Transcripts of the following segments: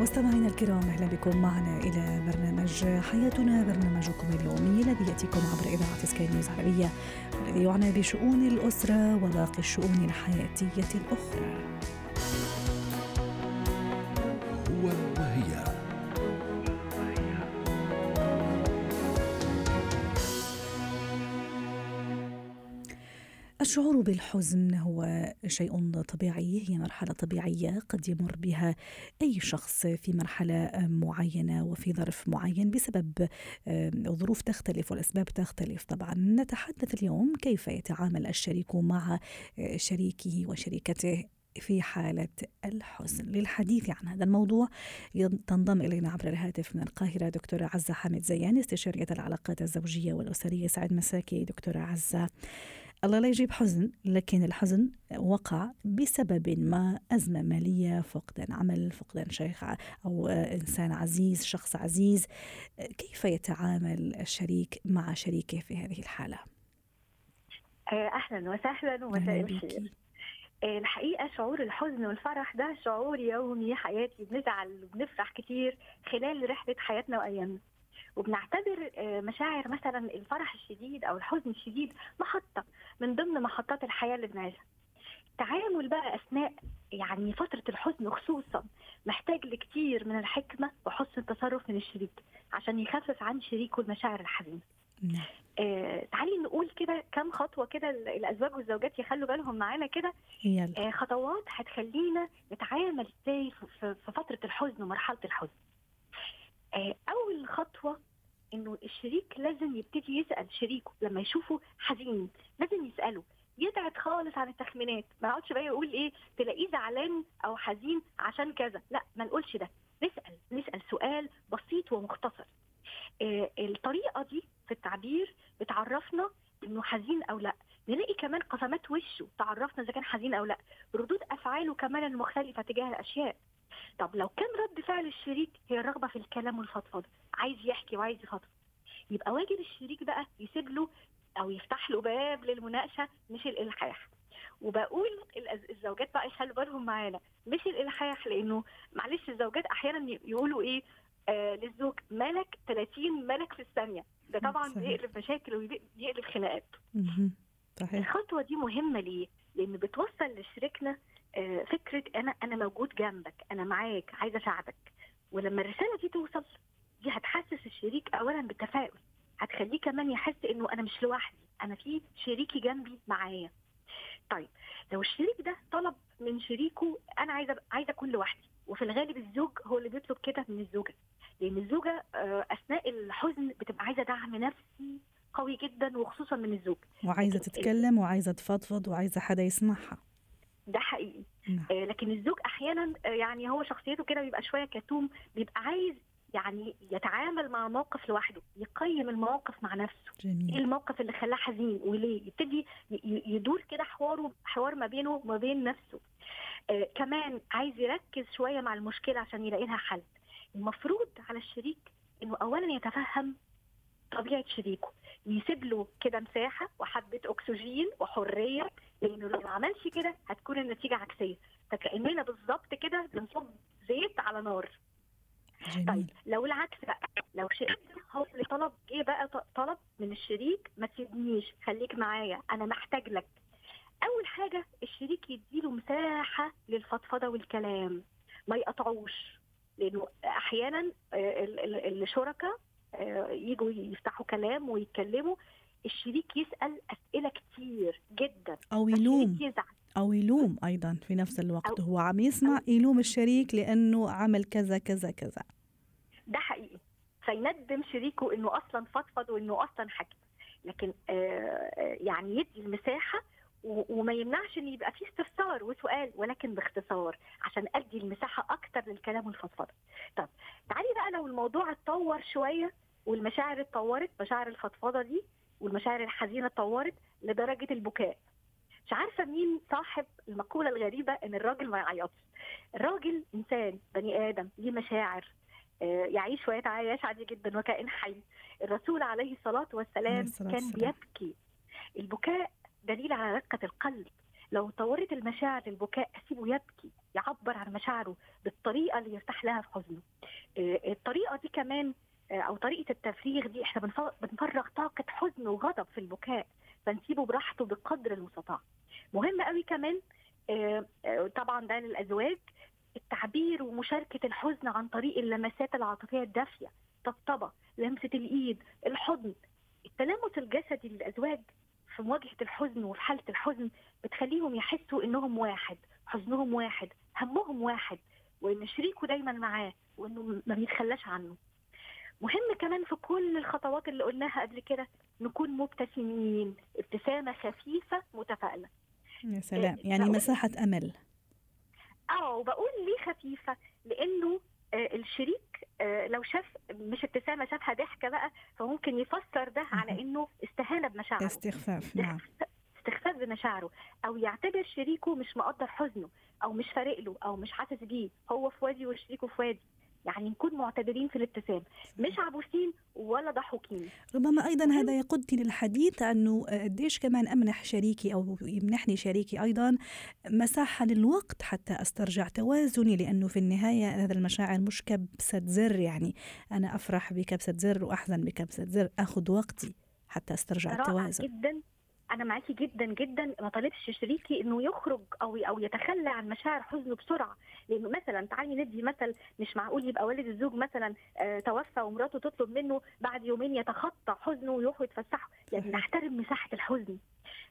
مستمعينا الكرام أهلا بكم معنا إلى برنامج حياتنا برنامجكم اليومي الذي يأتيكم عبر إذاعة سكاي نيوز عربية والذي يعنى بشؤون الأسرة وباقي الشؤون الحياتية الأخرى. الشعور بالحزن هو شيء طبيعي هي مرحلة طبيعية قد يمر بها أي شخص في مرحلة معينة وفي ظرف معين بسبب ظروف تختلف والأسباب تختلف. طبعا نتحدث اليوم كيف يتعامل الشريك مع شريكه وشريكته في حالة الحزن. للحديث عن هذا الموضوع تنضم إلينا عبر الهاتف من القاهرة دكتورة عزة حامد زيان استشارية العلاقات الزوجية والأسرية. سعد مساكي دكتورة عزة. الله لا يجيب حزن لكن الحزن وقع بسبب ما أزمة مالية فقدان عمل فقدان شيخ أو إنسان عزيز شخص عزيز. كيف يتعامل الشريك مع شريكه في هذه الحالة؟ أهلا وسهلا ومساء الخير. الحقيقة شعور الحزن والفرح ده شعور يومي حياتي بنزعل وبنفرح كتير خلال رحلة حياتنا وأيامنا. وبنعتبر مشاعر مثلا الفرح الشديد أو الحزن الشديد محطة من ضمن محطات الحياة اللي بنعيشها. التعامل بقى أثناء يعني فترة الحزن خصوصا محتاج لكتير من الحكمة وحسن التصرف من الشريك عشان يخفف عن شريكه المشاعر الحزينة. نعم. آه تعالي نقول كده كم خطوة كده الازواج والزوجات يخلوا بالهم معانا كده. آه خطوات هتخلينا نتعامل إزاي في فترة الحزن ومرحلة الحزن. آه أول خطوة إنه الشريك لازم يبتدي يسأل شريكه لما يشوفه حزين لازم يسأله. يبعد خالص عن التخمينات ما يقعدش بقى يقول إيه تلاقيه زعلان أو حزين عشان كذا. لا ما نقولش ده. نسأل نسأل سؤال بسيط ومختصر. آه الطريقة دي في التعبير بتعرفنا إنه حزين أو لأ. نلاقي كمان قسمات وشه تعرفنا إذا كان حزين أو لأ. ردود أفعاله كمان المختلفة تجاه الأشياء. طب لو كان رد فعل الشريك هي الرغبه في الكلام والفضفضة عايز يحكي وعايز يفضفض يبقى واجب الشريك بقى يسيب له أو يفتح له باب للمناقشة مش الإلحاح وبقول الزوجات بقى يخلوا بالهم معانا مش الإلحاح لأنه معلش الزوجات أحيانا يقولوا إيه آه للزوج ملك 30 ملك في الثانية ده طبعا صحيح. بيقلب مشاكل وبيقلب خناقات. صحيح الخطوة دي مهمة ليه؟ لأن بتوصل لشريكنا فكرة أنا أنا موجود جنبك أنا معاك عايزة أساعدك. ولما الرسالة دي توصل دي هتحسس الشريك اولا بالتفاؤل. هتخليه كمان يحس إنه أنا مش لوحدي أنا في شريكي جنبي معايا. طيب لو الشريك ده طلب من شريكه أنا عايزه عايزة أكون لوحدي وفي الغالب الزوج هو اللي بيطلب كده من الزوجة. لأن الزوجة آه، أثناء الحزن بتبقى عايزة دعم نفسي قوي جدا وخصوصا من الزوج. وعايزة تتكلم وعايزة تفضفض وعايزة حدا يسمعها. ده حقيقي. نعم. آه، لكن الزوج أحيانا آه، يعني هو شخصيته كده بيبقى شوية كتوم بيبقى عايز يعني يتعامل مع موقف لوحده يقيم المواقف مع نفسه. إيه جميل الموقف اللي خلاه حزين؟ وليه؟ يبتدي يدور كده حواره حوار ما بينه وما بين نفسه. آه كمان عايز يركز شوية مع المشكلة عشان يلاقي لها حل. المفروض على الشريك إنه اولا يتفهم طبيعة شريكه. يسيب له كده مساحة وحبة أكسجين وحرية لأنه لو ما عملش كده هتكون النتيجة عكسية. فكأننا بالظبط كده بنصب زيت على نار. طيب جميل. لو العكس بقى لو شريك هو اللي طلب إيه بقى طلب من الشريك ما تسيبنيش خليك معايا أنا محتاج لك. أول حاجة الشريك يديله مساحة للفضفضة والكلام. ما يقطعوش لأنه أحيانا آه، ال- ال- الشركاء يجوا يفتحوا كلام ويتكلموا الشريك يسأل أسئلة كتير جدا. أو يلوم. الشريك يزعل. أو يلوم أيضا في نفس الوقت. هو عم يسمع يلوم الشريك لأنه عمل كذا كذا كذا. ده حقيقي. فيندم شريكه إنه أصلا فضفض وإنه أصلا حكى لكن آه آه، يعني يدي المساحة وما يمنعش إن يبقى فيه استفسار وسؤال ولكن باختصار عشان أدي المساحة أكتر للكلام والفضفضة. طب تعالي بقى لو الموضوع اتطور شوية والمشاعر اتطورت مشاعر الفضفضة دي والمشاعر الحزينة اتطورت لدرجة البكاء. مش عارفة مين صاحب المقولة الغريبة إن الراجل ما يعيطش. الراجل إنسان بني آدم ليه مشاعر آه، يعيش ويتعايش عادي جدا وكائن حي الرسول عليه الصلاة عليه والسلام كان. بيبكي البكاء دليل على رقة القلب لو طورت المشاعر للبكاء أسيبه يبكي يعبر عن مشاعره بالطريقة اللي يرتاح لها في حزنه. آه، الطريقة دي كمان آه، أو طريقة التفريغ دي إحنا بنف- بنفرغ طاقة حزن وغضب في البكاء فنسيبه براحته بقدر المستطاع. مهم قوي كمان آه، طبعا ده للأزواج التعبير ومشاركة الحزن عن طريق اللمسات العاطفية الدافية طبطبة لمسة الإيد الحضن. التلامس الجسدي للأزواج في مواجهة الحزن وفي حاله الحزن بتخليهم يحسوا إنهم واحد حزنهم واحد همهم واحد وإن شريكه دايما معاه وإنه ما بيتخلاش عنه. مهم كمان في كل الخطوات اللي قلناها قبل كده نكون مبتسمين ابتسامة خفيفة متفائلة. يا سلام. إيه، يعني بقول- مساحة أمل. آه وبقول ليه خفيفة؟ لأنه آه الشريك آه لو شاف مش ابتسامة شافها ضحكه بقى فممكن يفسر ده على. إنه استهانة بمشاعره. استخفاف نعم. استخفاف بمشاعره. أو يعتبر شريكه مش مقدر حزنه أو مش فارق له أو مش حاسس بيه. هو في وادي وشريكه في وادي. يعني نكون معتدلين في الابتسام. مش عبوسين ولا ضحوكين. ربما أيضا هذا يقودني للحديث أنه قديش كمان أمنح شريكي أو يمنحني شريكي أيضا مساحة للوقت حتى أسترجع توازني لأنه في النهاية هذا المشاعر مش كبسة زر يعني. أنا أفرح بكبسة زر وأحزن بكبسة زر أخذ وقتي حتى أسترجع رائع التوازن. جدا. أنا معاكي جدا جدا ما طالبش شريكي إنه يخرج أو أو يتخلى عن مشاعر حزنه بسرعة. لأنه مثلا تعالي ندي مثل مش معقول يبقى والد الزوج مثلا آه توفى ومراته تطلب منه بعد يومين يتخطى حزنه ويروحوا يتفسحوا. يعني. نحترم مساحة الحزن.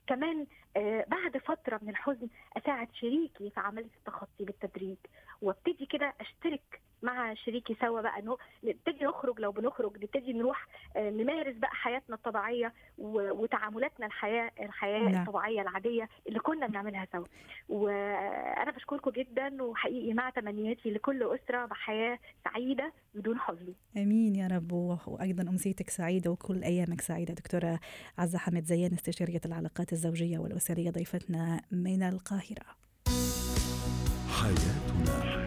كمان آه بعد فترة من الحزن أساعد شريكي في عملية التخطي بالتدريج. وابتدي كده أشترك مع شريكي سوا بقى انه نبتدي نخرج لو بنخرج نبتدي نروح آه، نمارس بقى حياتنا الطبيعية و- وتعاملاتنا الحياة الحياة نعم. الطبيعية العادية اللي كنا بنعملها سوا. وأنا بشكركم جدا وحقيقي مع تمنياتي لكل أسرة بحياة سعيدة بدون حزن. آمين يا رب وأيضا أمسيتك سعيدة وكل أيامك سعيدة. دكتورة عزة حمد زيان استشارية العلاقات الزوجية والأسرية ضيفتنا من القاهرة. حياتنا.